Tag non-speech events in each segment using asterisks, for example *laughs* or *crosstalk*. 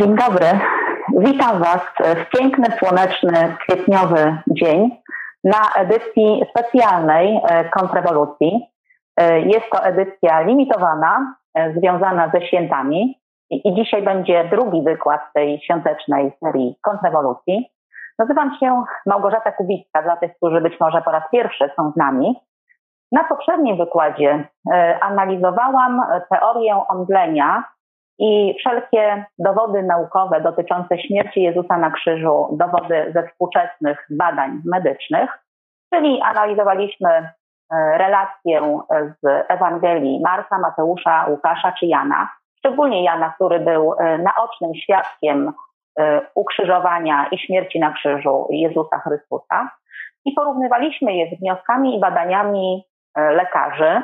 Dzień dobry. Witam Was w piękny, słoneczny, kwietniowy dzień na edycji specjalnej e, kontrrewolucji. E, jest to edycja limitowana, e, związana ze świętami i dzisiaj będzie drugi wykład tej świątecznej serii kontrrewolucji. Nazywam się Małgorzata Kubicka, dla tych, którzy być może po raz pierwszy są z nami. Na poprzednim wykładzie analizowałam teorię omdlenia i wszelkie dowody naukowe dotyczące śmierci Jezusa na krzyżu, dowody ze współczesnych badań medycznych, czyli analizowaliśmy e, relację z Ewangelii Marka, Mateusza, Łukasza czy Jana, szczególnie Jana, który był e, naocznym świadkiem e, ukrzyżowania i śmierci na krzyżu Jezusa Chrystusa. I porównywaliśmy je z wnioskami i badaniami lekarzy,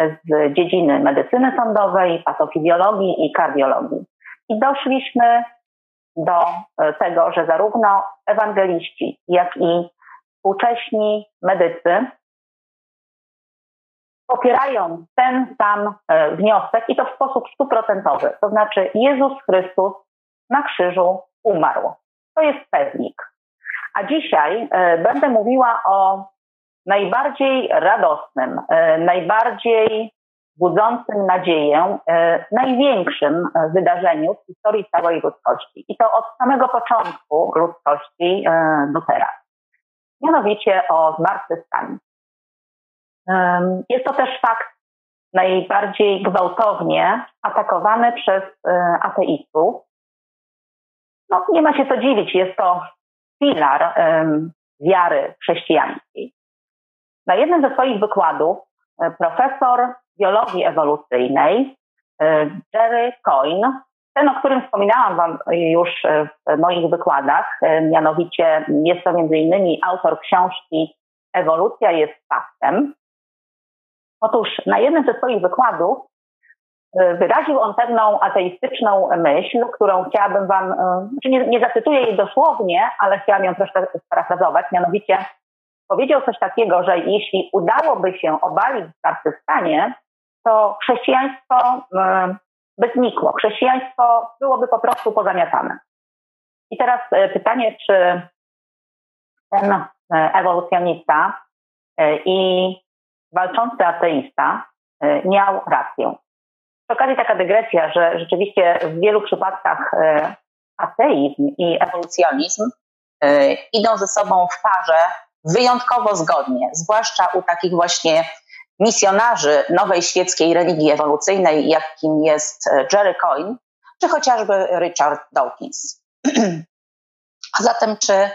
z dziedziny medycyny sądowej, patofizjologii i kardiologii. I doszliśmy do e, tego, że zarówno ewangeliści, jak i współcześni medycy popierają ten sam e, wniosek i to w sposób stuprocentowy. To znaczy Jezus Chrystus na krzyżu umarł. To jest pewnik. A dzisiaj e, będę mówiła o najbardziej radosnym, e, najbardziej budzącym nadzieję, e, największym e, wydarzeniu w historii całej ludzkości. I to od samego początku ludzkości do teraz. Mianowicie o zmartwychwstaniu. Jest to też fakt najbardziej gwałtownie atakowany przez ateistów. No, nie ma się co dziwić, jest to filar wiary chrześcijańskiej. Na jednym ze swoich wykładów e, profesor biologii ewolucyjnej e, Jerry Coyne, ten, o którym wspominałam Wam już e, w moich wykładach, mianowicie jest to między innymi autor książki Ewolucja jest faktem. Otóż na jednym ze swoich wykładów wyraził on pewną ateistyczną myśl, którą chciałabym Wam, znaczy nie, nie zacytuję jej dosłownie, ale chciałam ją troszkę sparafrazować, mianowicie powiedział coś takiego, że jeśli udałoby się obalić zmartwychwstanie, to chrześcijaństwo e, by znikło. Chrześcijaństwo byłoby po prostu pozamiatane. I teraz e, pytanie, czy ten e, ewolucjonista i walczący ateista miał rację. Przy okazji taka dygresja, że rzeczywiście w wielu przypadkach ateizm i ewolucjonizm idą ze sobą w parze wyjątkowo zgodnie, zwłaszcza u takich właśnie misjonarzy nowej świeckiej religii ewolucyjnej, jakim jest e, Jerry Coyne, czy chociażby Richard Dawkins. A *clears throat* zatem, czy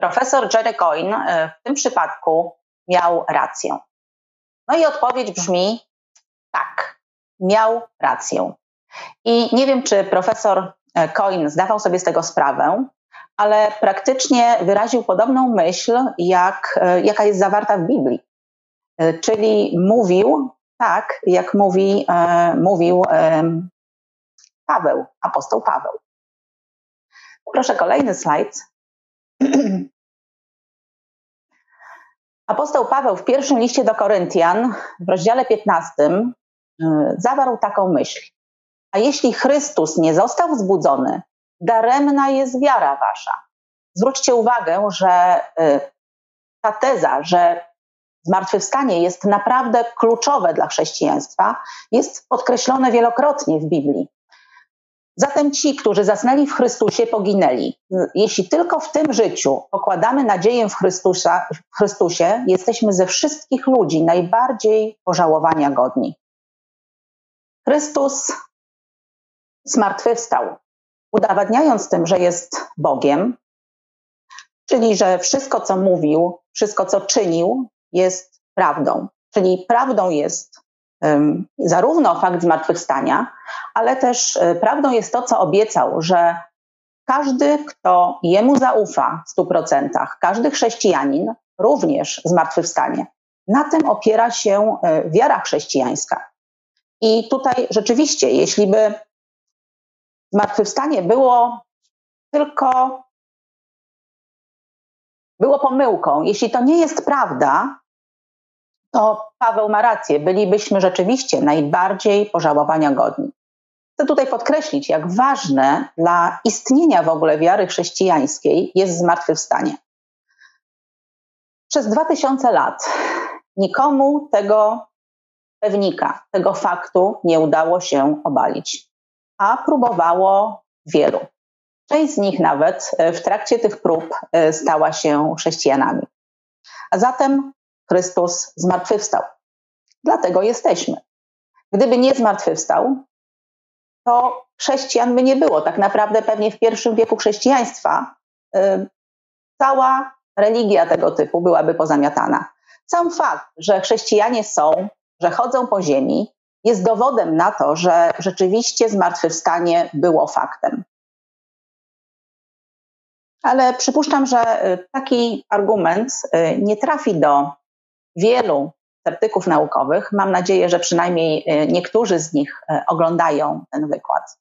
profesor Jerry Coyne e, w tym przypadku miał rację? No i odpowiedź brzmi tak, miał rację. I nie wiem, czy profesor e, Coyne zdawał sobie z tego sprawę, ale praktycznie wyraził podobną myśl, jak, e, jaka jest zawarta w Biblii. E, czyli mówił tak, jak mówi, e, mówił Paweł, apostoł Paweł. Proszę kolejny slajd. *clears throat* Apostoł Paweł w pierwszym liście do Koryntian w rozdziale 15 e, zawarł taką myśl. A jeśli Chrystus nie został wzbudzony, daremna jest wiara wasza. Zwróćcie uwagę, że y, ta teza, że zmartwychwstanie jest naprawdę kluczowe dla chrześcijaństwa, jest podkreślone wielokrotnie w Biblii. Zatem ci, którzy zasnęli w Chrystusie, poginęli. Jeśli tylko w tym życiu pokładamy nadzieję w, Chrystusa, w Chrystusie, jesteśmy ze wszystkich ludzi najbardziej pożałowania godni. Chrystus zmartwychwstał udowadniając tym, że jest Bogiem, czyli że wszystko, co mówił, wszystko, co czynił, jest prawdą. Czyli prawdą jest um, zarówno fakt zmartwychwstania, ale też um, prawdą jest to, co obiecał, że każdy, kto jemu zaufa w stu procentach, każdy chrześcijanin również zmartwychwstanie. Na tym opiera się um, wiara chrześcijańska. I tutaj rzeczywiście, jeśli by zmartwychwstanie było tylko było pomyłką. Jeśli to nie jest prawda, to Paweł ma rację. Bylibyśmy rzeczywiście najbardziej pożałowania godni. Chcę tutaj podkreślić, jak ważne dla istnienia w ogóle wiary chrześcijańskiej jest zmartwychwstanie. Przez dwa tysiące lat nikomu tego pewnika, tego faktu nie udało się obalić, a próbowało wielu. Część z nich nawet e, w trakcie tych prób e, stała się chrześcijanami. A zatem Chrystus zmartwychwstał. Dlatego jesteśmy. Gdyby nie zmartwychwstał, to chrześcijan by nie było. Tak naprawdę pewnie w pierwszym wieku chrześcijaństwa y, cała religia tego typu byłaby pozamiatana. Sam fakt, że chrześcijanie są, że chodzą po ziemi, jest dowodem na to, że rzeczywiście zmartwychwstanie było faktem. Ale przypuszczam, że y, taki argument y, nie trafi do wielu sceptyków naukowych. Mam nadzieję, że przynajmniej e, niektórzy z nich oglądają ten wykład.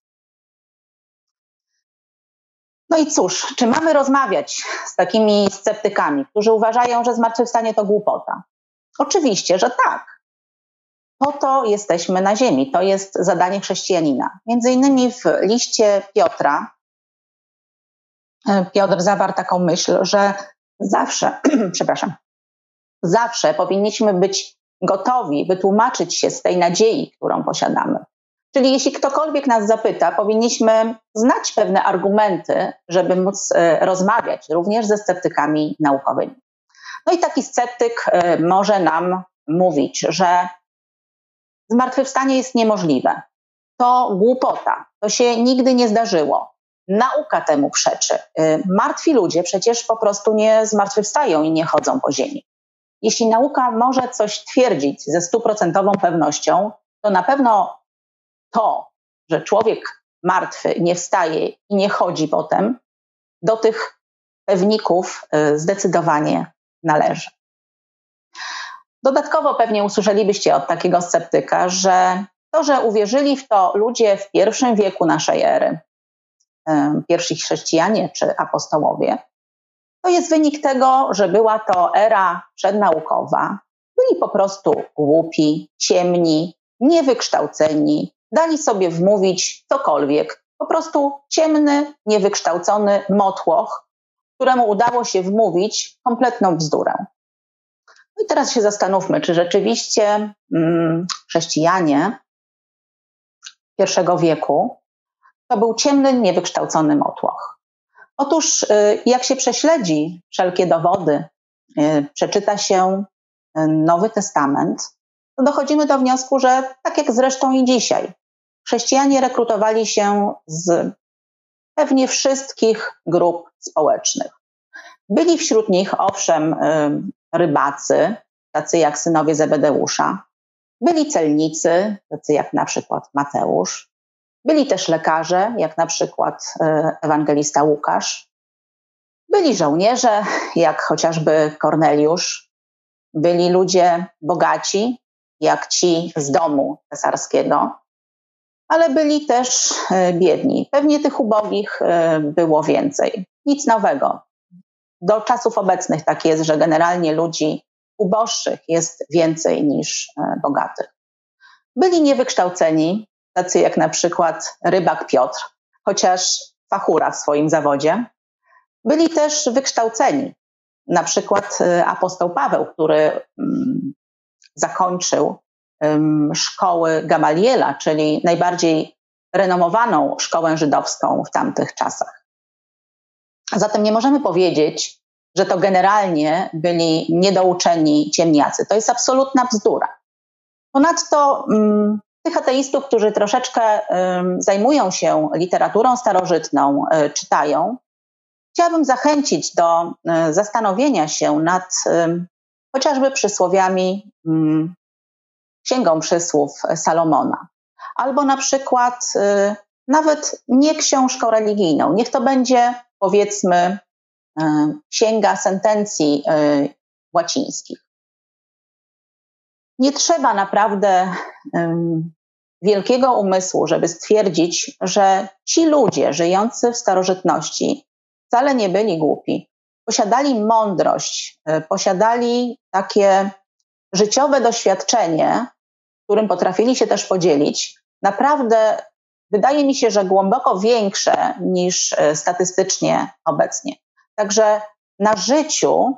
No i cóż, czy mamy rozmawiać z takimi sceptykami, którzy uważają, że zmartwychwstanie to głupota? Oczywiście, że tak. Po to jesteśmy na ziemi. To jest zadanie chrześcijanina. Między innymi w liście Piotra e, Piotr zawarł taką myśl, że zawsze, *clears throat* przepraszam, zawsze powinniśmy być gotowi wytłumaczyć się z tej nadziei, którą posiadamy. Czyli jeśli ktokolwiek nas zapyta, powinniśmy znać pewne argumenty, żeby móc e, rozmawiać również ze sceptykami naukowymi. No i taki sceptyk e, może nam mówić, że zmartwychwstanie jest niemożliwe. To głupota, to się nigdy nie zdarzyło. Nauka temu przeczy. E, martwi ludzie przecież po prostu nie zmartwychwstają i nie chodzą po ziemi. Jeśli nauka może coś twierdzić ze stuprocentową pewnością, to na pewno to, że człowiek martwy nie wstaje i nie chodzi potem, do tych pewników y, zdecydowanie należy. Dodatkowo pewnie usłyszelibyście od takiego sceptyka, że to, że uwierzyli w to ludzie w pierwszym wieku naszej ery, pierwsi chrześcijanie czy apostołowie, to jest wynik tego, że była to era przednaukowa. Byli po prostu głupi, ciemni, niewykształceni, dali sobie wmówić cokolwiek. Po prostu ciemny, niewykształcony motłoch, któremu udało się wmówić kompletną bzdurę. No i teraz się zastanówmy, czy rzeczywiście mm, chrześcijanie pierwszego wieku to był ciemny, niewykształcony motłoch. Otóż, y, jak się prześledzi wszelkie dowody, y, przeczyta się y, Nowy Testament, to dochodzimy do wniosku, że tak jak zresztą i dzisiaj, chrześcijanie rekrutowali się z pewnie wszystkich grup społecznych. Byli wśród nich, owszem, rybacy, tacy jak synowie Zebedeusza, byli celnicy, tacy jak na przykład Mateusz, byli też lekarze, jak na przykład e, ewangelista Łukasz. Byli żołnierze, jak chociażby Korneliusz. Byli ludzie bogaci, jak ci z domu cesarskiego, ale byli też e, biedni. Pewnie tych ubogich e, było więcej. Nic nowego. Do czasów obecnych tak jest, że generalnie ludzi uboższych jest więcej niż bogatych. Byli niewykształceni, tacy jak na przykład rybak Piotr, chociaż fachura w swoim zawodzie. Byli też wykształceni, na przykład y, apostoł Paweł, który mm, zakończył szkoły Gamaliela, czyli najbardziej renomowaną szkołę żydowską w tamtych czasach. Zatem nie możemy powiedzieć, że to generalnie byli niedouczeni ciemniacy. To jest absolutna bzdura. Ponadto mm, tych ateistów, którzy troszeczkę zajmują się literaturą starożytną, e, czytają, chciałabym zachęcić do e, zastanowienia się nad chociażby przysłowiami Księgą Przysłów Salomona, albo na przykład e, nawet nie książką religijną. Niech to będzie, powiedzmy, księga sentencji łacińskich. Nie trzeba naprawdę um, wielkiego umysłu, żeby stwierdzić, że ci ludzie żyjący w starożytności wcale nie byli głupi. Posiadali mądrość, e, posiadali takie życiowe doświadczenie, którym potrafili się też podzielić, naprawdę wydaje mi się, że głęboko większe niż e, statystycznie obecnie. Także na życiu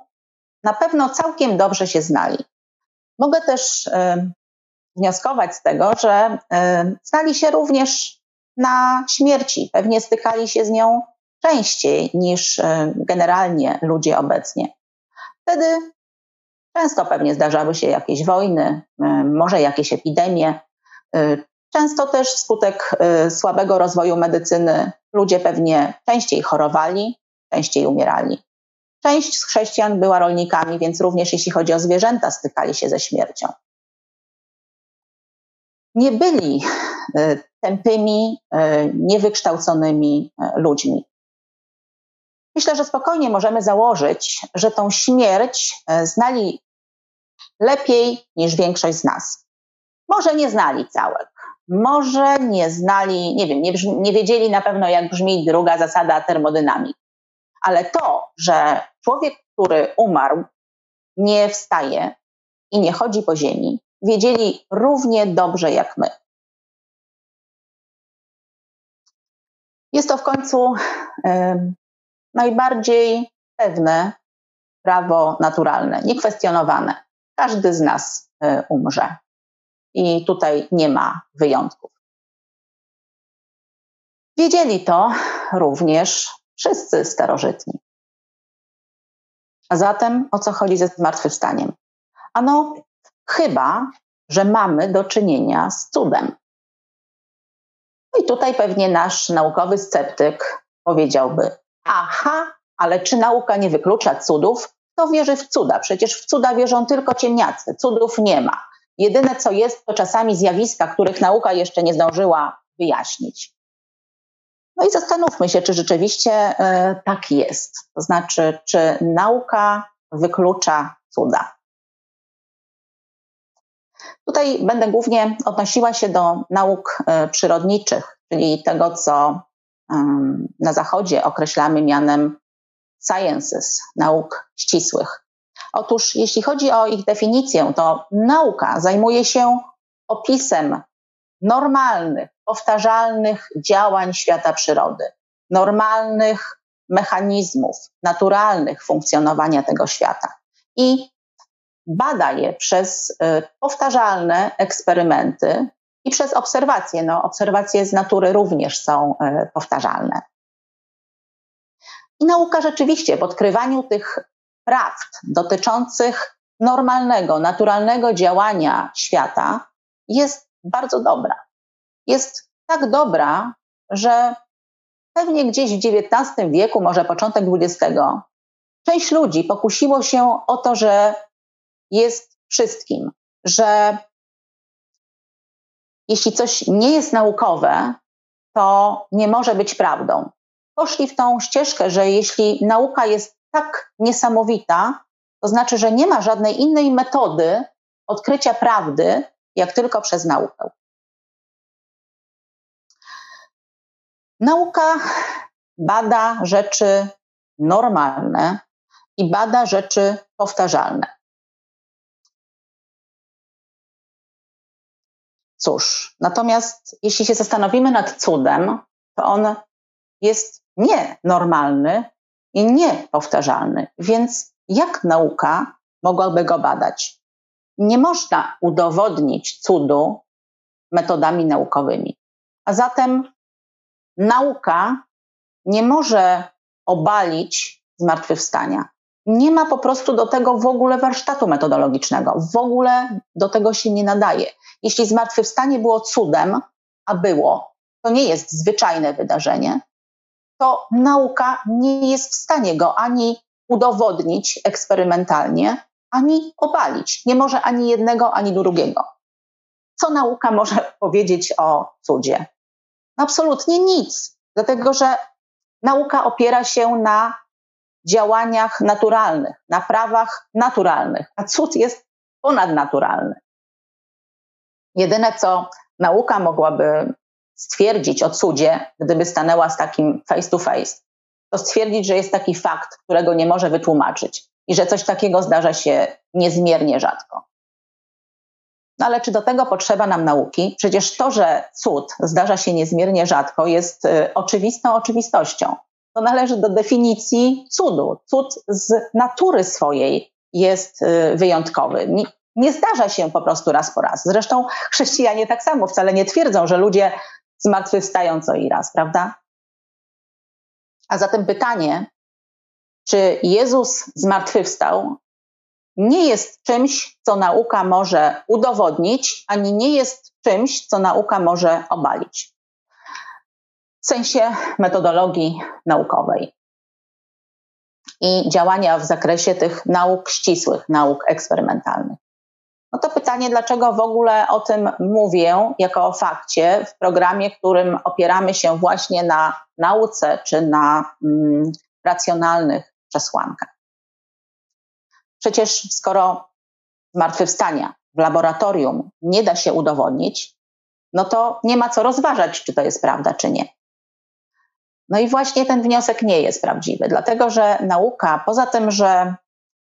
na pewno całkiem dobrze się znali. Mogę też y, wnioskować z tego, że y, znali się również na śmierci. Pewnie stykali się z nią częściej niż generalnie ludzie obecnie. Wtedy często pewnie zdarzały się jakieś wojny, może jakieś epidemie. Często też wskutek słabego rozwoju medycyny ludzie pewnie częściej chorowali, częściej umierali. Część z chrześcijan była rolnikami, więc również jeśli chodzi o zwierzęta, stykali się ze śmiercią. Nie byli e, tępymi, e, niewykształconymi ludźmi. Myślę, że spokojnie możemy założyć, że tą śmierć znali lepiej niż większość z nas. Może nie znali całek, może nie znali, nie wiem, nie, nie wiedzieli na pewno, jak brzmi druga zasada termodynamiki ale to, że człowiek, który umarł, nie wstaje i nie chodzi po ziemi, wiedzieli równie dobrze jak my. Jest to w końcu y, najbardziej pewne prawo naturalne, niekwestionowane. Każdy z nas y, umrze. I tutaj nie ma wyjątków. Wiedzieli to również Wszyscy starożytni. A zatem o co chodzi ze zmartwychwstaniem? Ano, chyba, że mamy do czynienia z cudem. No i tutaj pewnie nasz naukowy sceptyk powiedziałby: Aha, ale czy nauka nie wyklucza cudów? Kto wierzy w cuda? Przecież w cuda wierzą tylko ciemniacy, cudów nie ma. Jedyne co jest, to czasami zjawiska, których nauka jeszcze nie zdążyła wyjaśnić. No i zastanówmy się, czy rzeczywiście e, tak jest. To znaczy, czy nauka wyklucza cuda. Tutaj będę głównie odnosiła się do nauk e, przyrodniczych, czyli tego, co na Zachodzie określamy mianem sciences, nauk ścisłych. Otóż, jeśli chodzi o ich definicję, to nauka zajmuje się opisem normalnych, powtarzalnych działań świata przyrody, normalnych mechanizmów, naturalnych funkcjonowania tego świata. I bada je przez y, powtarzalne eksperymenty i przez obserwacje. No, obserwacje z natury również są y, powtarzalne. I nauka rzeczywiście w odkrywaniu tych prawd dotyczących normalnego, naturalnego działania świata jest bardzo dobra jest tak dobra, że pewnie gdzieś w XIX wieku, może początek XX, część ludzi pokusiło się o to, że jest wszystkim, że jeśli coś nie jest naukowe, to nie może być prawdą. Poszli w tą ścieżkę, że jeśli nauka jest tak niesamowita, to znaczy, że nie ma żadnej innej metody odkrycia prawdy, jak tylko przez naukę. Nauka bada rzeczy normalne i bada rzeczy powtarzalne. Cóż, natomiast jeśli się zastanowimy nad cudem, to on jest nienormalny i niepowtarzalny. Więc jak nauka mogłaby go badać? Nie można udowodnić cudu metodami naukowymi. A zatem nauka nie może obalić zmartwychwstania. Nie ma po prostu do tego w ogóle warsztatu metodologicznego. W ogóle do tego się nie nadaje. Jeśli zmartwychwstanie było cudem, a było, to nie jest zwyczajne wydarzenie, to nauka nie jest w stanie go ani udowodnić eksperymentalnie, ani obalić. Nie może ani jednego, ani drugiego. Co nauka może *laughs* powiedzieć o cudzie? Absolutnie nic, dlatego że nauka opiera się na działaniach naturalnych, na prawach naturalnych, a cud jest ponadnaturalny. Jedyne, co nauka mogłaby stwierdzić o cudzie, gdyby stanęła z takim face to face, to stwierdzić, że jest taki fakt, którego nie może wytłumaczyć i że coś takiego zdarza się niezmiernie rzadko. No ale czy do tego potrzeba nam nauki? Przecież to, że cud zdarza się niezmiernie rzadko, jest y, oczywistą oczywistością. To należy do definicji cudu. Cud z natury swojej jest y, wyjątkowy. Nie, nie zdarza się po prostu raz po raz. Zresztą chrześcijanie tak samo wcale nie twierdzą, że ludzie zmartwychwstają co i raz, prawda? A zatem pytanie, czy Jezus zmartwychwstał, nie jest czymś, co nauka może udowodnić, ani nie jest czymś, co nauka może obalić. W sensie metodologii naukowej i działania w zakresie tych nauk ścisłych, nauk eksperymentalnych. No to pytanie, dlaczego w ogóle o tym mówię jako o fakcie w programie, którym opieramy się właśnie na nauce czy na mm, racjonalnych przesłankach. Przecież skoro zmartwychwstania w laboratorium nie da się udowodnić, no to nie ma co rozważać, czy to jest prawda, czy nie. No i właśnie ten wniosek nie jest prawdziwy, dlatego że nauka, poza tym, że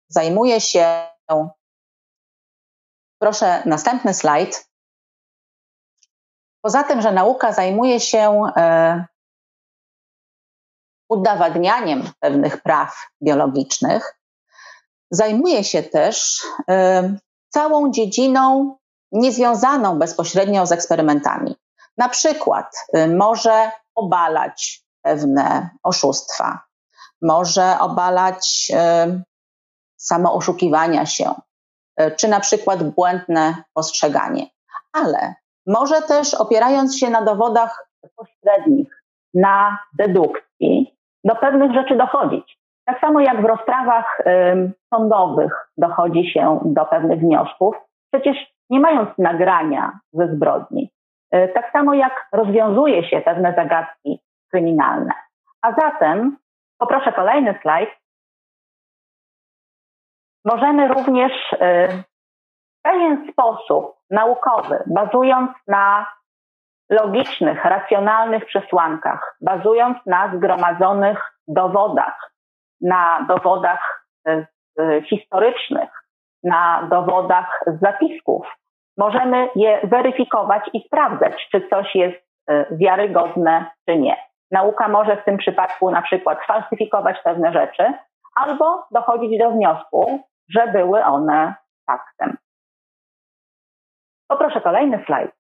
zajmuje się. Proszę, następny slajd. Poza tym, że nauka zajmuje się e, udowadnianiem pewnych praw biologicznych, zajmuje się też e, całą dziedziną niezwiązaną bezpośrednio z eksperymentami. Na przykład e, może obalać pewne oszustwa, może obalać e, samo oszukiwania się, czy na przykład błędne postrzeganie, ale może też opierając się na dowodach pośrednich, na dedukcji, do pewnych rzeczy dochodzić. Tak samo jak w rozprawach sądowych dochodzi się do pewnych wniosków, przecież nie mając nagrania ze zbrodni. Y, tak samo jak rozwiązuje się pewne zagadki kryminalne. A zatem, poproszę kolejny slajd, możemy również y, w pewien sposób naukowy, bazując na logicznych, racjonalnych przesłankach, bazując na zgromadzonych dowodach, na dowodach e, historycznych, na dowodach z zapisków. Możemy je weryfikować i sprawdzać, czy coś jest wiarygodne, czy nie. Nauka może w tym przypadku na przykład falsyfikować pewne rzeczy, albo dochodzić do wniosku, że były one faktem. Poproszę kolejny slajd.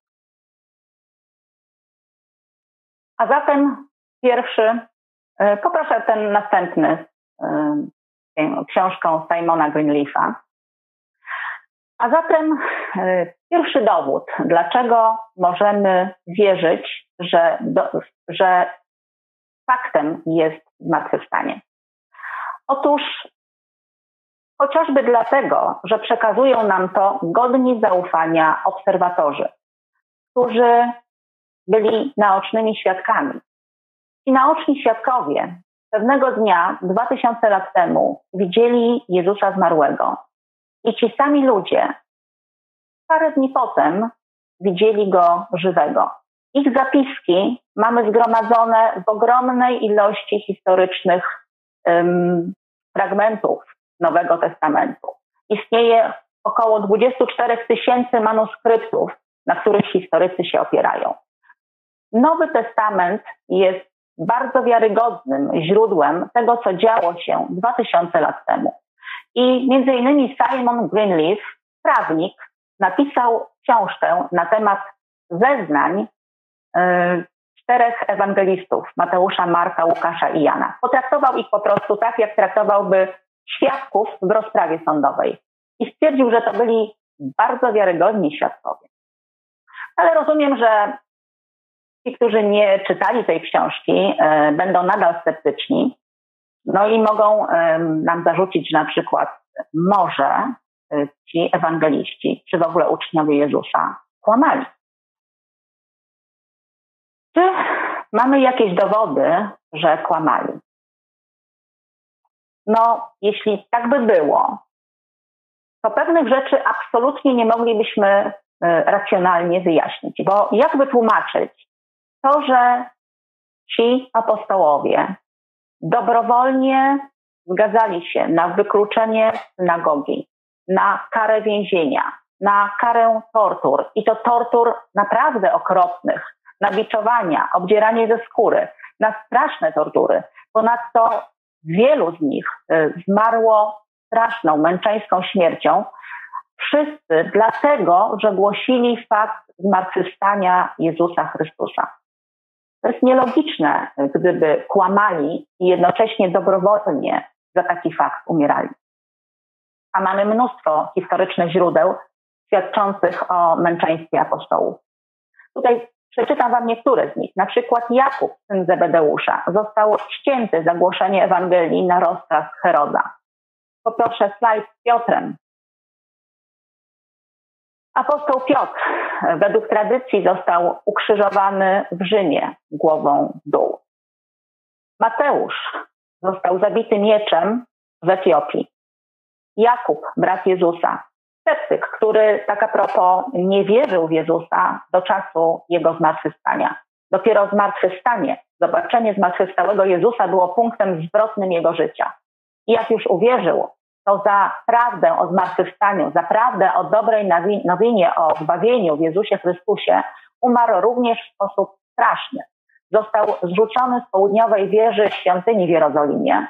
A zatem pierwszy, e, poproszę ten następny e, książką Simona Greenleafa. A zatem e, pierwszy dowód, dlaczego możemy wierzyć, że, do, że faktem jest zmartwychwstanie. Otóż chociażby dlatego, że przekazują nam to godni zaufania obserwatorzy, którzy byli naocznymi świadkami. Ci naoczni świadkowie pewnego dnia, dwa tysiące lat temu, widzieli Jezusa zmarłego. I ci sami ludzie parę dni potem widzieli go żywego. Ich zapiski mamy zgromadzone w ogromnej ilości historycznych um, fragmentów Nowego Testamentu. Istnieje około 24 tysięcy manuskryptów, na których historycy się opierają. Nowy Testament jest bardzo wiarygodnym źródłem tego, co działo się 2000 lat temu. I między innymi Simon Greenleaf, prawnik, napisał książkę na temat zeznań y, czterech ewangelistów, Mateusza, Marka, Łukasza i Jana. Potraktował ich po prostu tak, jak traktowałby świadków w rozprawie sądowej. I stwierdził, że to byli bardzo wiarygodni świadkowie. Ale rozumiem, że Ci, którzy nie czytali tej książki, e, będą nadal sceptyczni. No i mogą nam zarzucić, na przykład może e, ci ewangeliści, czy w ogóle uczniowie Jezusa kłamali. Czy mamy jakieś dowody, że kłamali? No, jeśli tak by było, to pewnych rzeczy absolutnie nie moglibyśmy e, racjonalnie wyjaśnić, bo jak wytłumaczyć to, że ci apostołowie dobrowolnie zgadzali się na wykluczenie synagogi, na karę więzienia, na karę tortur i to tortur naprawdę okropnych, na biczowania, obdzieranie ze skóry, na straszne tortury. Ponadto wielu z nich y, zmarło straszną, męczeńską śmiercią. Wszyscy dlatego, że głosili fakt zmartwychwstania Jezusa Chrystusa. To jest nielogiczne, gdyby kłamali i jednocześnie dobrowolnie za taki fakt umierali. A mamy mnóstwo historycznych źródeł świadczących o męczeństwie apostołów. Tutaj przeczytam Wam niektóre z nich. Na przykład Jakub, syn Zebedeusza, został ścięty za głoszenie Ewangelii na rozkaz Heroda. Poproszę slajd z Piotrem. Apostoł Piotr według tradycji został ukrzyżowany w Rzymie głową w dół. Mateusz został zabity mieczem w Etiopii. Jakub, brat Jezusa, sceptyk, który tak a propos nie wierzył w Jezusa do czasu jego zmartwychwstania. Dopiero zmartwychwstanie, zobaczenie zmartwychwstałego Jezusa było punktem zwrotnym jego życia. I jak już uwierzył, to za prawdę o zmartwychwstaniu, za prawdę o dobrej nowinie o zbawieniu w Jezusie Chrystusie umarł również w sposób straszny. Został zrzucony z południowej wieży świątyni w Jerozolimie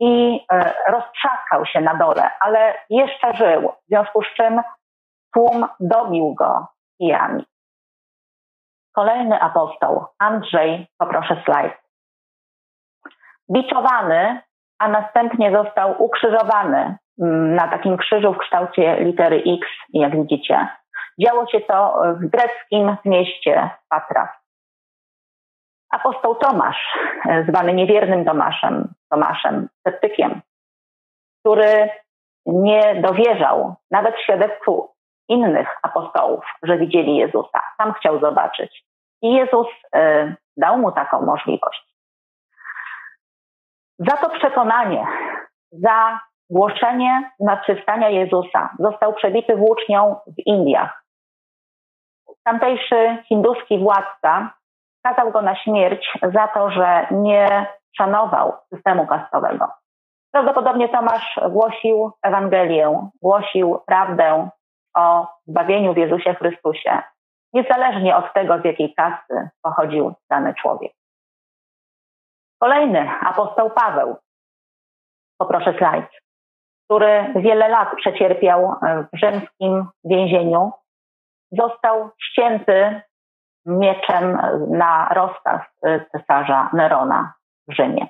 i e, roztrzaskał się na dole, ale jeszcze żył, w związku z czym tłum dobił go kijami. Kolejny apostoł, Andrzej, poproszę slajd. Biczowany a następnie został ukrzyżowany mm, na takim krzyżu w kształcie litery X, jak widzicie. Działo się to w greckim mieście Patras. Apostoł Tomasz, zwany niewiernym Tomaszem, Tomaszem, sceptykiem, który nie dowierzał nawet świadectwu innych apostołów, że widzieli Jezusa. Sam chciał zobaczyć. I Jezus y, dał mu taką możliwość. Za to przekonanie, za głoszenie zmartwychwstania Jezusa został przebity włócznią w Indiach. Tamtejszy hinduski władca skazał go na śmierć za to, że nie szanował systemu kastowego. Prawdopodobnie Tomasz głosił Ewangelię, głosił prawdę o zbawieniu w Jezusie Chrystusie, niezależnie od tego, z jakiej kasty pochodził dany człowiek. Kolejny, apostoł Paweł. Poproszę slajd. Który wiele lat przecierpiał w rzymskim więzieniu. Został ścięty mieczem na rozkaz e, cesarza Nerona w Rzymie.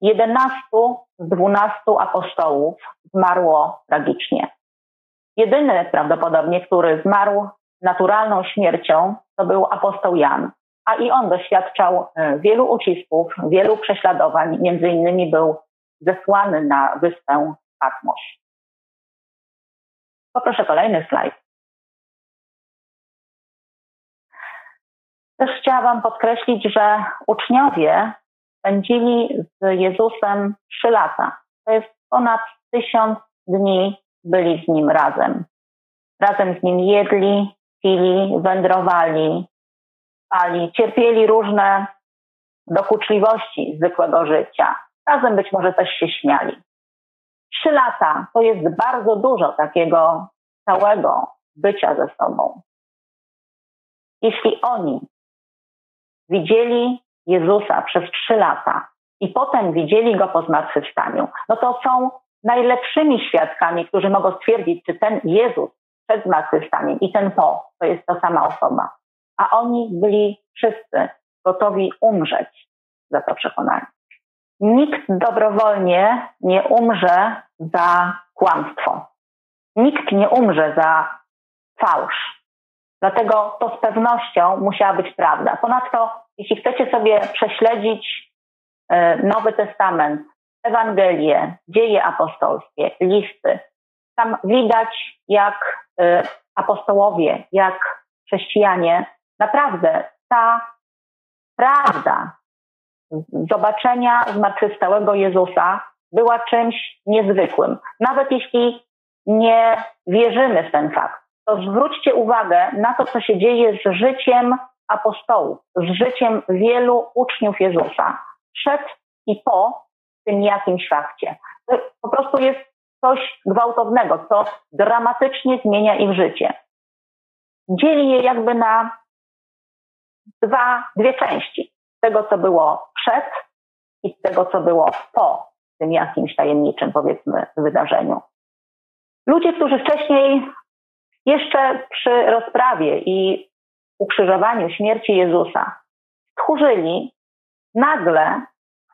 Jedenastu z dwunastu apostołów zmarło tragicznie. Jedyny prawdopodobnie, który zmarł naturalną śmiercią, to był apostoł Jan a i on doświadczał e, wielu ucisków, wielu prześladowań, między innymi był zesłany na wyspę Patmos. Poproszę kolejny slajd. Też podkreślić, że uczniowie spędzili z Jezusem trzy lata. To jest ponad tysiąc dni byli z Nim razem. Razem z Nim jedli, pili, wędrowali, spali, cierpieli różne dokuczliwości zwykłego życia. Razem być może też się śmiali. Trzy lata to jest bardzo dużo takiego całego bycia ze sobą. Jeśli oni widzieli Jezusa przez trzy lata i potem widzieli go po zmartwychwstaniu, no to są najlepszymi świadkami, którzy mogą stwierdzić, czy ten Jezus przed zmartwychwstaniem i ten po to jest ta sama osoba a oni byli wszyscy gotowi umrzeć za to przekonanie. Nikt dobrowolnie nie umrze za kłamstwo. Nikt nie umrze za fałsz. Dlatego to z pewnością musiała być prawda. Ponadto, jeśli chcecie sobie prześledzić e, Nowy Testament, Ewangelie, dzieje apostolskie, listy, tam widać, jak e, apostołowie, jak chrześcijanie Naprawdę ta prawda zobaczenia zmartwychwstałego Jezusa była czymś niezwykłym. Nawet jeśli nie wierzymy w ten fakt, to zwróćcie uwagę na to, co się dzieje z życiem apostołów, z życiem wielu uczniów Jezusa przed i po tym jakimś fakcie. To po prostu jest coś gwałtownego, co dramatycznie zmienia ich życie. Dzieli je jakby na dwa, dwie części. Tego, co było przed i tego, co było po tym jakimś tajemniczym, powiedzmy, wydarzeniu. Ludzie, którzy wcześniej jeszcze przy rozprawie i ukrzyżowaniu śmierci Jezusa tchórzyli, nagle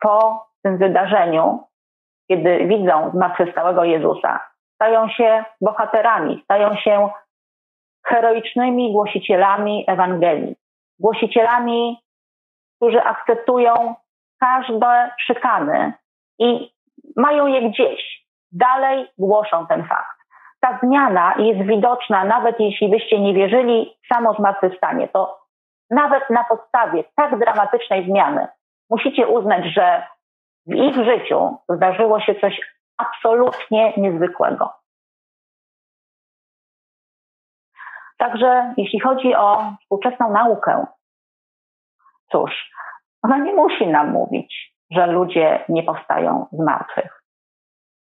po tym wydarzeniu, kiedy widzą zmartwychwstałego Jezusa, stają się bohaterami, stają się heroicznymi głosicielami Ewangelii, głosicielami, którzy akceptują każde szykany i mają je gdzieś, dalej głoszą ten fakt. Ta zmiana jest widoczna, nawet jeśli byście nie wierzyli w samo zmartwychwstanie, to nawet na podstawie tak dramatycznej zmiany musicie uznać, że w ich życiu zdarzyło się coś absolutnie niezwykłego. Także jeśli chodzi o współczesną naukę, cóż, ona nie musi nam mówić, że ludzie nie powstają z martwych.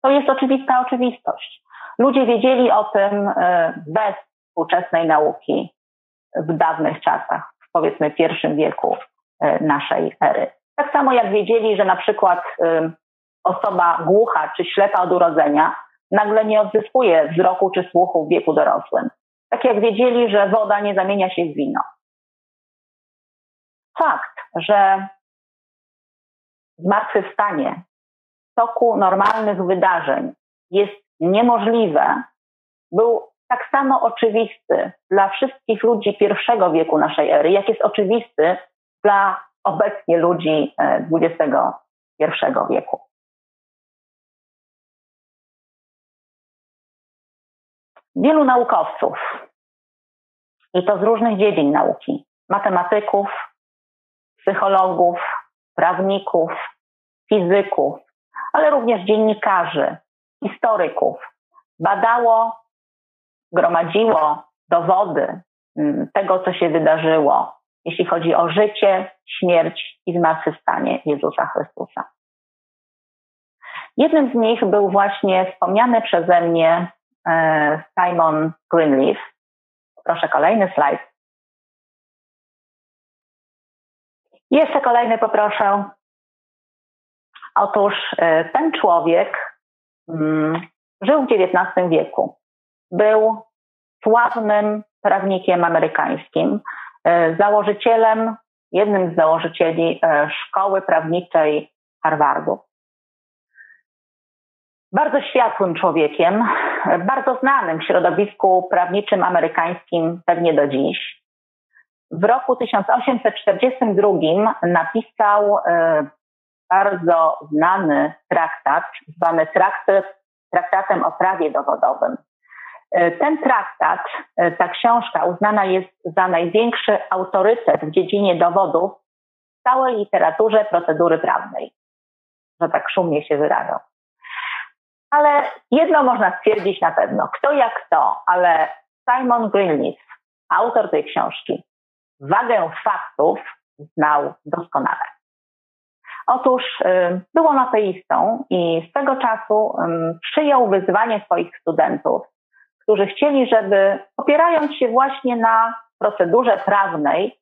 To jest oczywista oczywistość. Ludzie wiedzieli o tym e, bez współczesnej nauki w dawnych czasach, powiedzmy pierwszym wieku e, naszej ery. Tak samo jak wiedzieli, że na przykład e, osoba głucha czy ślepa od urodzenia nagle nie odzyskuje wzroku czy słuchu w wieku dorosłym. Tak jak wiedzieli, że woda nie zamienia się w wino. Fakt, że zmartwychwstanie w toku normalnych wydarzeń jest niemożliwe, był tak samo oczywisty dla wszystkich ludzi pierwszego wieku naszej ery, jak jest oczywisty dla obecnie ludzi XXI e, wieku. Wielu naukowców, i to z różnych dziedzin nauki, matematyków, psychologów, prawników, fizyków, ale również dziennikarzy, historyków, badało, gromadziło dowody mm, tego, co się wydarzyło, jeśli chodzi o życie, śmierć i zmartwychwstanie Jezusa Chrystusa. Jednym z nich był właśnie wspomniany przeze mnie e, Simon Greenleaf. Proszę kolejny slajd. Jeszcze kolejny poproszę. Otóż e, ten człowiek żył w XIX wieku. Był sławnym prawnikiem amerykańskim, e, założycielem, jednym z założycieli e, szkoły prawniczej Harvardu. Bardzo światłym człowiekiem, bardzo znanym w środowisku prawniczym amerykańskim pewnie do dziś. W roku 1842 napisał e, bardzo znany traktat, zwany traktat, traktatem o prawie dowodowym. E, ten traktat, e, ta książka uznana jest za największy autorytet w dziedzinie dowodów w całej literaturze procedury prawnej, że tak szumnie się wyrażał. Ale jedno można stwierdzić na pewno, kto jak kto, ale Simon Greenleaf, autor tej książki, wagę faktów znał doskonale. Otóż y, był on ateistą i z tego czasu przyjął wyzwanie swoich studentów, którzy chcieli, żeby opierając się właśnie na procedurze prawnej,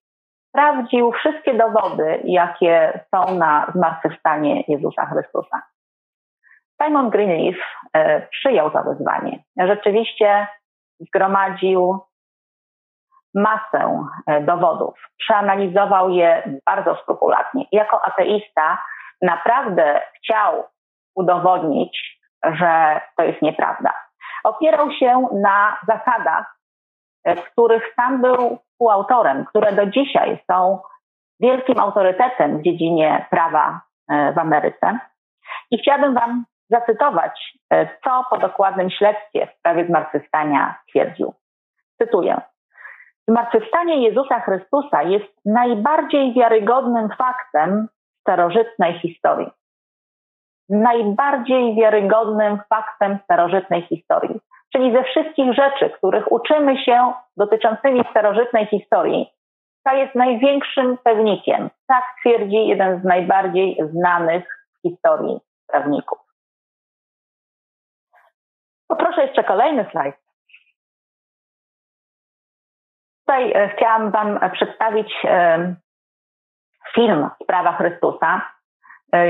sprawdził wszystkie dowody, jakie są na zmartwychwstanie Jezusa Chrystusa. Simon Greenleaf y, przyjął to wyzwanie. Rzeczywiście zgromadził masę e, dowodów, przeanalizował je bardzo skrupulatnie. Jako ateista naprawdę chciał udowodnić, że to jest nieprawda. Opierał się na zasadach, e, których sam był współautorem, które do dzisiaj są wielkim autorytetem w dziedzinie prawa e, w Ameryce. I chciałabym Wam zacytować, co po dokładnym śledztwie w sprawie zmartwychwstania twierdził. Cytuję. Zmartwychwstanie Jezusa Chrystusa jest najbardziej wiarygodnym faktem starożytnej historii. Najbardziej wiarygodnym faktem starożytnej historii. Czyli ze wszystkich rzeczy, których uczymy się dotyczącymi starożytnej historii, ta jest największym pewnikiem. Tak twierdzi jeden z najbardziej znanych w historii prawników. Poproszę jeszcze kolejny slajd. Tutaj e, chciałam Wam przedstawić e, film Sprawa Chrystusa. E,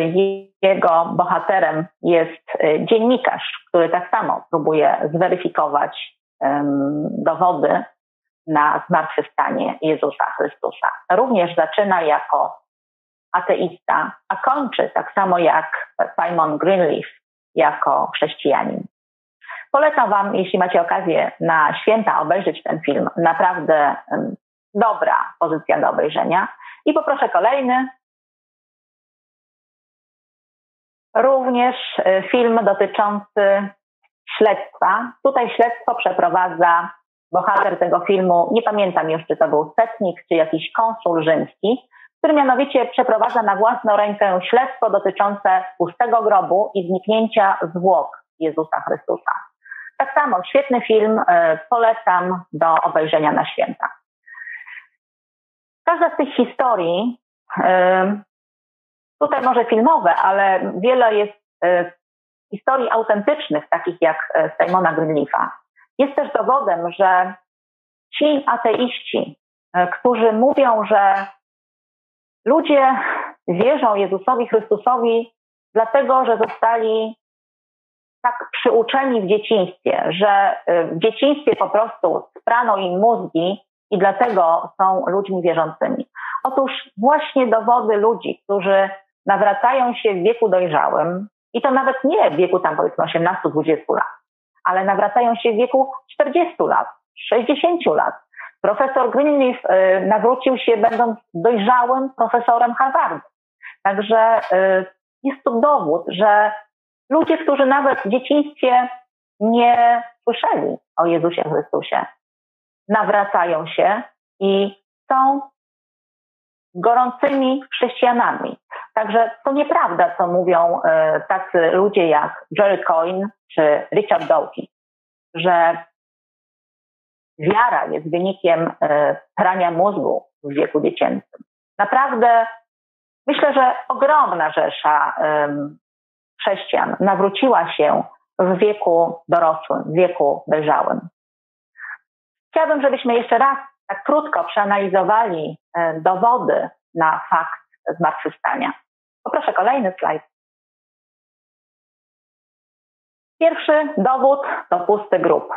jego bohaterem jest dziennikarz, który tak samo próbuje zweryfikować dowody na zmartwychwstanie Jezusa Chrystusa. Również zaczyna jako ateista, a kończy tak samo jak Simon Greenleaf jako chrześcijanin. Polecam Wam, jeśli macie okazję na święta obejrzeć ten film. Naprawdę dobra pozycja do obejrzenia. I poproszę kolejny. Również e, film dotyczący śledztwa. Tutaj śledztwo przeprowadza bohater tego filmu, nie pamiętam już, czy to był setnik, czy jakiś konsul rzymski, który mianowicie przeprowadza na własną rękę śledztwo dotyczące pustego grobu i zniknięcia zwłok Jezusa Chrystusa. Tak samo, świetny film, e, polecam do obejrzenia na święta. Każda z tych historii, e, tutaj może filmowe, ale wiele jest e, historii autentycznych, takich jak Simona Greenleafa, jest też dowodem, że ci ateiści, którzy mówią, że ludzie wierzą Jezusowi Chrystusowi dlatego, że zostali tak przyuczeni w dzieciństwie, że y, w dzieciństwie po prostu sprano im mózgi i dlatego są ludźmi wierzącymi. Otóż właśnie dowody ludzi, którzy nawracają się w wieku dojrzałym, i to nawet nie w wieku tam powiedzmy 18-20 lat, ale nawracają się w wieku 40 lat, 60 lat. Profesor Greenleaf y, nawrócił się będąc dojrzałym profesorem Harvardu. Także y, jest to dowód, że Ludzie, którzy nawet w dzieciństwie nie słyszeli o Jezusie Chrystusie, nawracają się i są gorącymi chrześcijanami. Także to nieprawda, co mówią e, tacy ludzie jak Jerry Coyne czy Richard Dawkins, że wiara jest wynikiem e, prania mózgu w wieku dziecięcym. Naprawdę myślę, że ogromna rzesza chrześcijan nawróciła się w wieku dorosłym, w wieku dojrzałym. Chciałabym, żebyśmy jeszcze raz tak krótko przeanalizowali e, dowody na fakt zmartwychwstania. Poproszę kolejny slajd. Pierwszy dowód to pusty grób.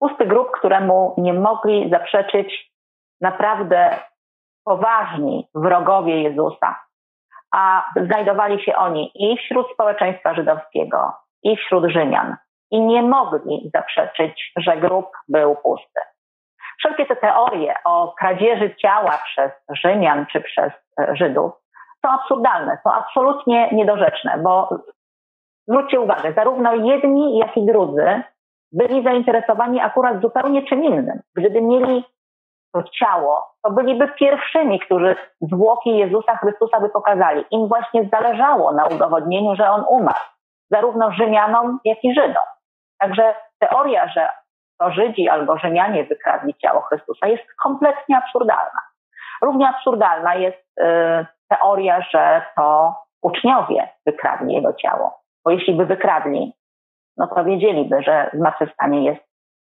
Pusty grób, któremu nie mogli zaprzeczyć naprawdę poważni wrogowie Jezusa a znajdowali się oni i wśród społeczeństwa żydowskiego, i wśród Rzymian. I nie mogli zaprzeczyć, że grób był pusty. Wszelkie te teorie o kradzieży ciała przez Rzymian czy przez e, Żydów są absurdalne, są absolutnie niedorzeczne, bo zwróćcie uwagę, zarówno jedni, jak i drudzy byli zainteresowani akurat zupełnie czym innym. Gdyby mieli to ciało, to byliby pierwszymi, którzy zwłoki Jezusa Chrystusa by pokazali. Im właśnie zależało na udowodnieniu, że On umarł, zarówno Rzymianom, jak i Żydom. Także teoria, że to Żydzi albo Rzymianie wykradli ciało Chrystusa jest kompletnie absurdalna. Równie absurdalna jest y, teoria, że to uczniowie wykradli jego ciało. Bo jeśli by wykradli, no to wiedzieliby, że zmartwychwstanie jest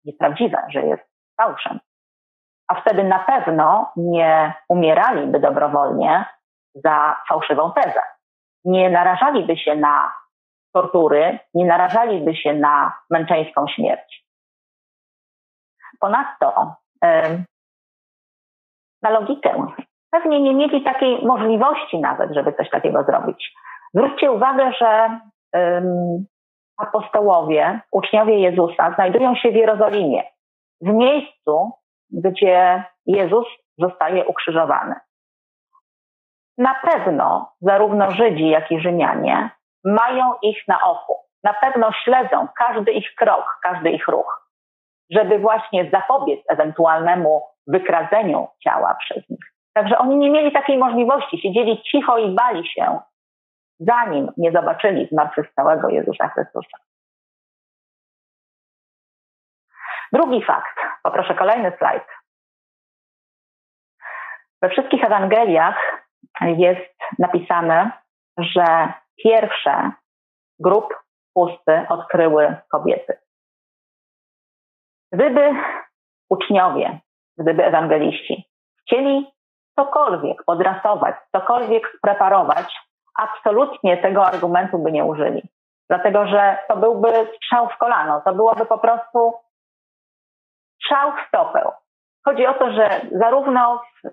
nieprawdziwe, że jest fałszem a wtedy na pewno nie umieraliby dobrowolnie za fałszywą tezę. Nie narażaliby się na tortury, nie narażaliby się na męczeńską śmierć. Ponadto, na logikę, pewnie nie mieli takiej możliwości nawet, żeby coś takiego zrobić. Zwróćcie uwagę, że apostołowie, uczniowie Jezusa znajdują się w Jerozolimie, w miejscu, gdzie Jezus zostaje ukrzyżowany. Na pewno zarówno Żydzi, jak i Rzymianie mają ich na oku. Na pewno śledzą każdy ich krok, każdy ich ruch, żeby właśnie zapobiec ewentualnemu wykradzeniu ciała przez nich. Także oni nie mieli takiej możliwości, siedzieli cicho i bali się, zanim nie zobaczyli zmartwychwstałego Jezusa Chrystusa. Drugi fakt, poproszę kolejny slajd. We wszystkich Ewangeliach jest napisane, że pierwsze grup pusty odkryły kobiety. Gdyby uczniowie, gdyby ewangeliści chcieli cokolwiek podrasować, cokolwiek spreparować, absolutnie tego argumentu by nie użyli. Dlatego, że to byłby strzał w kolano, to byłoby po prostu strzał w stopę. Chodzi o to, że zarówno w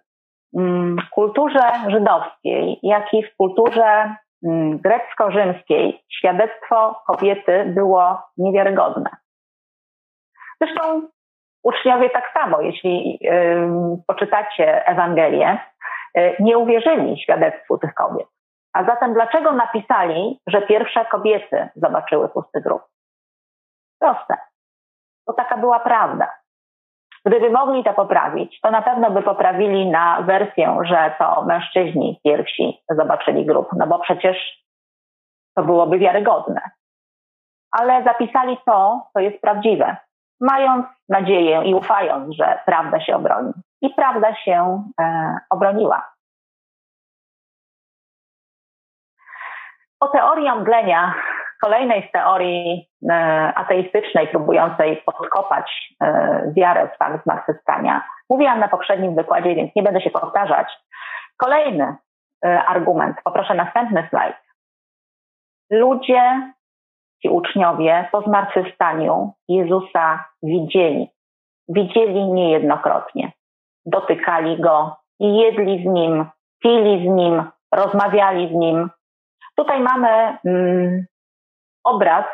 mm, kulturze żydowskiej, jak i w kulturze mm, grecko-rzymskiej świadectwo kobiety było niewiarygodne. Zresztą uczniowie tak samo, jeśli poczytacie Ewangelię, y, nie uwierzyli świadectwu tych kobiet. A zatem dlaczego napisali, że pierwsze kobiety zobaczyły pusty grób? Proste. Bo taka była prawda. Gdyby mogli to poprawić, to na pewno by poprawili na wersję, że to mężczyźni pierwsi zobaczyli grób, no bo przecież to byłoby wiarygodne. Ale zapisali to, co jest prawdziwe, mając nadzieję i ufając, że prawda się obroni. I prawda się e, obroniła. O teorii omdlenia, kolejnej z teorii e, ateistycznej, próbującej podkopać e, wiarę w fakt zmartwychwstania, mówiłam na poprzednim wykładzie, więc nie będę się powtarzać. Kolejny e, argument, poproszę następny slajd. Ludzie, ci uczniowie po zmartwychwstaniu Jezusa widzieli. Widzieli niejednokrotnie. Dotykali go i jedli z nim, pili z nim, rozmawiali z nim, Tutaj mamy mm, obraz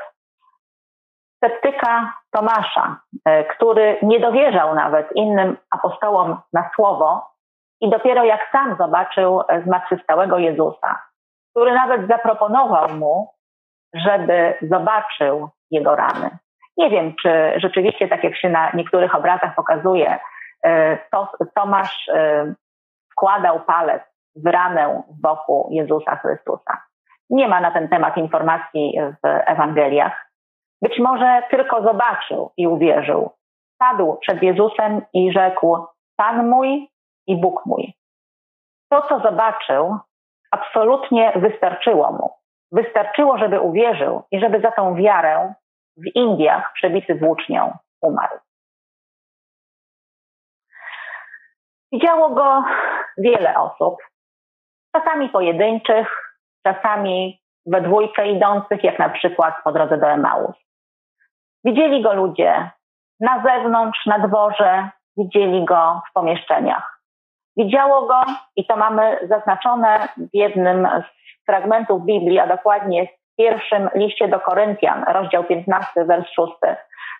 sceptyka Tomasza, e, który nie dowierzał nawet innym apostołom na słowo i dopiero jak sam zobaczył zmartwychwstałego Jezusa, który nawet zaproponował mu, żeby zobaczył jego rany. Nie wiem, czy rzeczywiście, tak jak się na niektórych obrazach pokazuje, e, to, Tomasz e, wkładał palec w ranę w boku Jezusa Chrystusa. Nie ma na ten temat informacji w Ewangeliach. Być może tylko zobaczył i uwierzył. Padł przed Jezusem i rzekł: Pan mój i Bóg mój. To, co zobaczył, absolutnie wystarczyło mu. Wystarczyło, żeby uwierzył i żeby za tą wiarę w Indiach przebity włócznią umarł. Widziało go wiele osób, czasami pojedynczych, czasami we dwójkę idących, jak na przykład po drodze do Emaus. Widzieli go ludzie na zewnątrz, na dworze, widzieli go w pomieszczeniach. Widziało go, i to mamy zaznaczone w jednym z fragmentów Biblii, a dokładnie w pierwszym liście do Koryntian, rozdział 15, wers 6.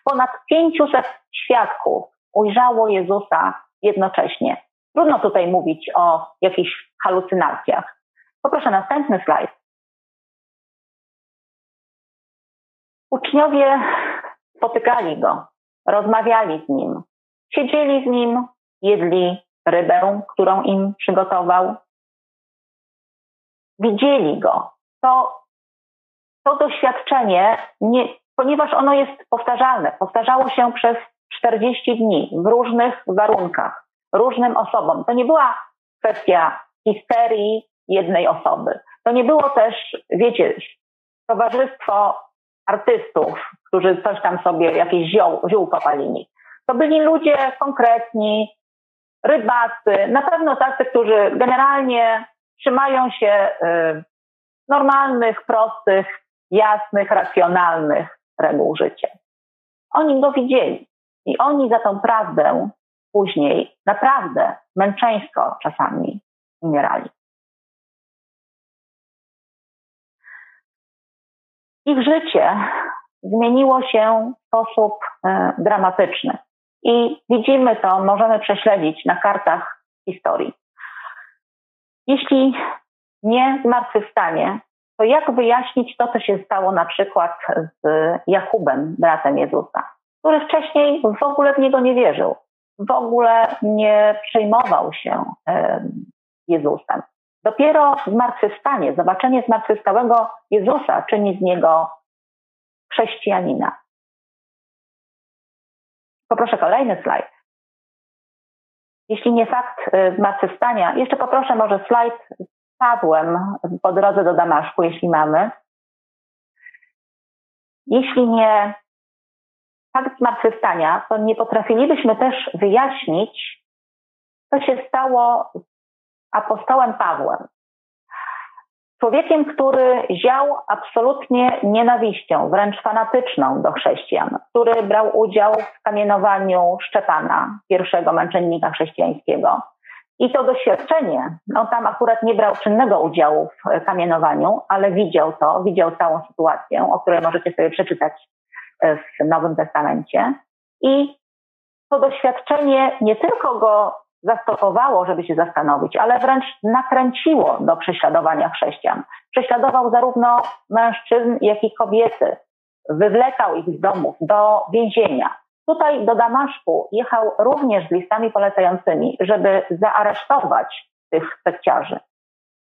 Ponad 500 świadków ujrzało Jezusa jednocześnie. Trudno tutaj mówić o jakichś halucynacjach. Poproszę następny slajd. Uczniowie spotykali go, rozmawiali z nim, siedzieli z nim, jedli rybę, którą im przygotował. Widzieli go. To, to doświadczenie, nie, ponieważ ono jest powtarzalne, powtarzało się przez 40 dni w różnych warunkach, różnym osobom. To nie była kwestia histerii, jednej osoby. To nie było też, wiecie, towarzystwo artystów, którzy coś tam sobie, jakieś ziół, ziół popalili. To byli ludzie konkretni, rybacy, na pewno tacy, którzy generalnie trzymają się y, normalnych, prostych, jasnych, racjonalnych reguł życia. Oni go widzieli i oni za tą prawdę później naprawdę męczeńsko czasami umierali. Ich życie zmieniło się w sposób e, dramatyczny. I widzimy to, możemy prześledzić na kartach historii. Jeśli nie zmartwychwstanie, to jak wyjaśnić to, co się stało na przykład z Jakubem, bratem Jezusa, który wcześniej w ogóle w niego nie wierzył, w ogóle nie przejmował się Jezusem. Dopiero zmartwychwstanie, zobaczenie zmartwychwstałego Jezusa czyni z niego chrześcijanina. Poproszę kolejny slajd. Jeśli nie fakt y, zmartwychwstania, jeszcze poproszę może slajd z Pawłem po drodze do Damaszku, jeśli mamy. Jeśli nie fakt zmartwychwstania, to nie potrafilibyśmy też wyjaśnić, co się stało apostołem Pawłem. Człowiekiem, który ział absolutnie nienawiścią, wręcz fanatyczną do chrześcijan, który brał udział w kamienowaniu Szczepana, pierwszego męczennika chrześcijańskiego. I to doświadczenie, no tam akurat nie brał czynnego udziału w kamienowaniu, ale widział to, widział całą sytuację, o której możecie sobie przeczytać e, w Nowym Testamencie. I to doświadczenie nie tylko go zastopowało, żeby się zastanowić, ale wręcz nakręciło do prześladowania chrześcijan. Prześladował zarówno mężczyzn, jak i kobiety. Wywlekał ich z domów do więzienia. Tutaj do Damaszku jechał również z listami polecającymi, żeby zaaresztować tych sekciarzy.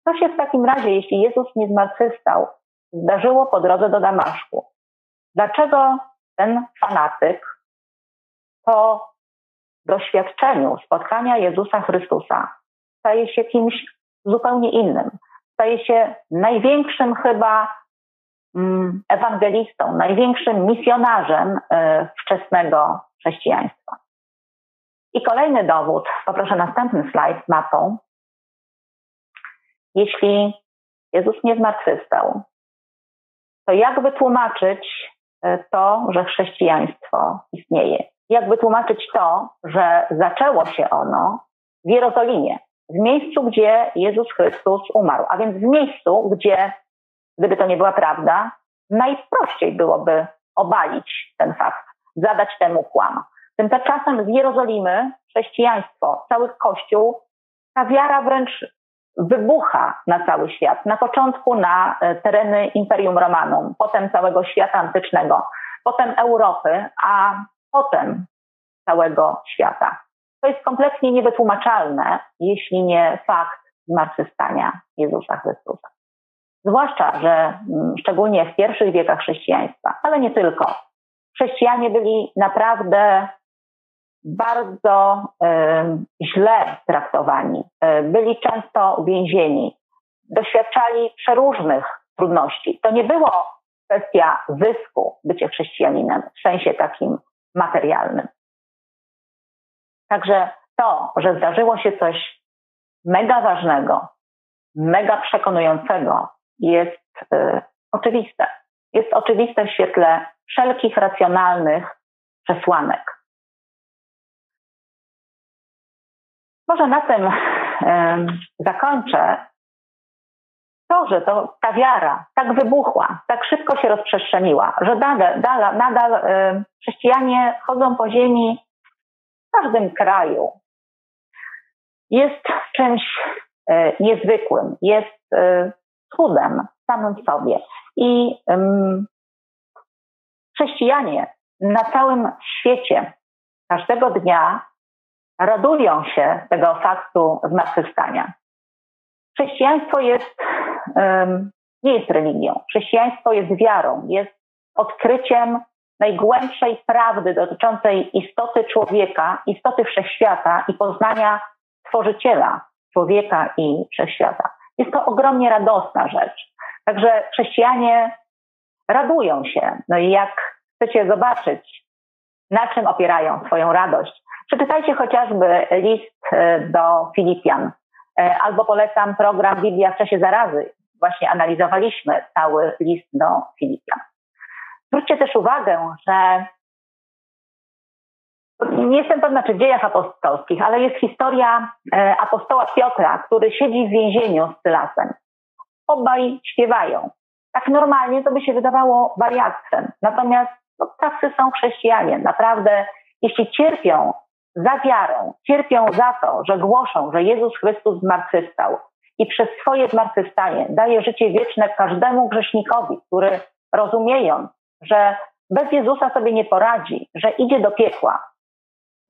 Co się w takim razie, jeśli Jezus nie zmartwychwstał, zdarzyło po drodze do Damaszku? Dlaczego ten fanatyk po doświadczeniu spotkania Jezusa Chrystusa staje się kimś zupełnie innym? Staje się największym chyba Mm, ewangelistą, największym misjonarzem e, wczesnego chrześcijaństwa. I kolejny dowód, poproszę następny slajd mapą. Jeśli Jezus nie zmartwychwstał, to jak wytłumaczyć e, to, że chrześcijaństwo istnieje? Jak wytłumaczyć to, że zaczęło się ono w Jerozolimie, w miejscu, gdzie Jezus Chrystus umarł, a więc w miejscu, gdzie Gdyby to nie była prawda, najprościej byłoby obalić ten fakt, zadać temu kłam. Tymczasem z Jerozolimy chrześcijaństwo, cały Kościół, ta wiara wręcz wybucha na cały świat. Na początku na e, tereny Imperium Romanum, potem całego świata antycznego, potem Europy, a potem całego świata. To jest kompletnie niewytłumaczalne, jeśli nie fakt zmartwychwstania Jezusa Chrystusa. Zwłaszcza, że mm, szczególnie w pierwszych wiekach chrześcijaństwa, ale nie tylko. Chrześcijanie byli naprawdę bardzo y, źle traktowani, y, byli często więzieni, doświadczali przeróżnych trudności. To nie było kwestia zysku bycie chrześcijaninem w sensie takim materialnym. Także to, że zdarzyło się coś mega ważnego, mega przekonującego, jest y, oczywiste. Jest oczywiste w świetle wszelkich racjonalnych przesłanek. Może na tym y, zakończę. To, że to, ta wiara tak wybuchła, tak szybko się rozprzestrzeniła, że nadal, nadal, nadal y, chrześcijanie chodzą po ziemi w każdym kraju, jest czymś niezwykłym, jest cudem samym w sobie. I chrześcijanie na całym świecie każdego dnia radują się tego faktu zmartwychwstania. Chrześcijaństwo jest, nie jest religią. Chrześcijaństwo jest wiarą, jest odkryciem najgłębszej prawdy dotyczącej istoty człowieka, istoty wszechświata i poznania Stworzyciela człowieka i wszechświata. Jest to ogromnie radosna rzecz. Także chrześcijanie radują się. No i jak chcecie zobaczyć, na czym opierają swoją radość, przeczytajcie chociażby list e, do Filipian, albo polecam program Biblia w czasie zarazy. Właśnie analizowaliśmy cały list do Filipian. Zwróćcie też uwagę, że nie jestem pewna, czy w dziejach apostolskich, ale jest historia e, apostoła Piotra, który siedzi w więzieniu z Sylasem. Obaj śpiewają. Tak normalnie to by się wydawało wariactwem. Natomiast no, tacy są chrześcijanie. Naprawdę, jeśli cierpią za wiarę, cierpią za to, że głoszą, że Jezus Chrystus zmartwychwstał. I przez swoje zmartwychwstanie daje życie wieczne każdemu grzesznikowi, który rozumiejąc, że bez Jezusa sobie nie poradzi, że idzie do piekła,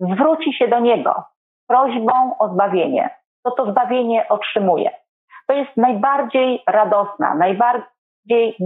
zwróci się do Niego prośbą o zbawienie, to to zbawienie otrzymuje. To jest najbardziej radosna, najbardziej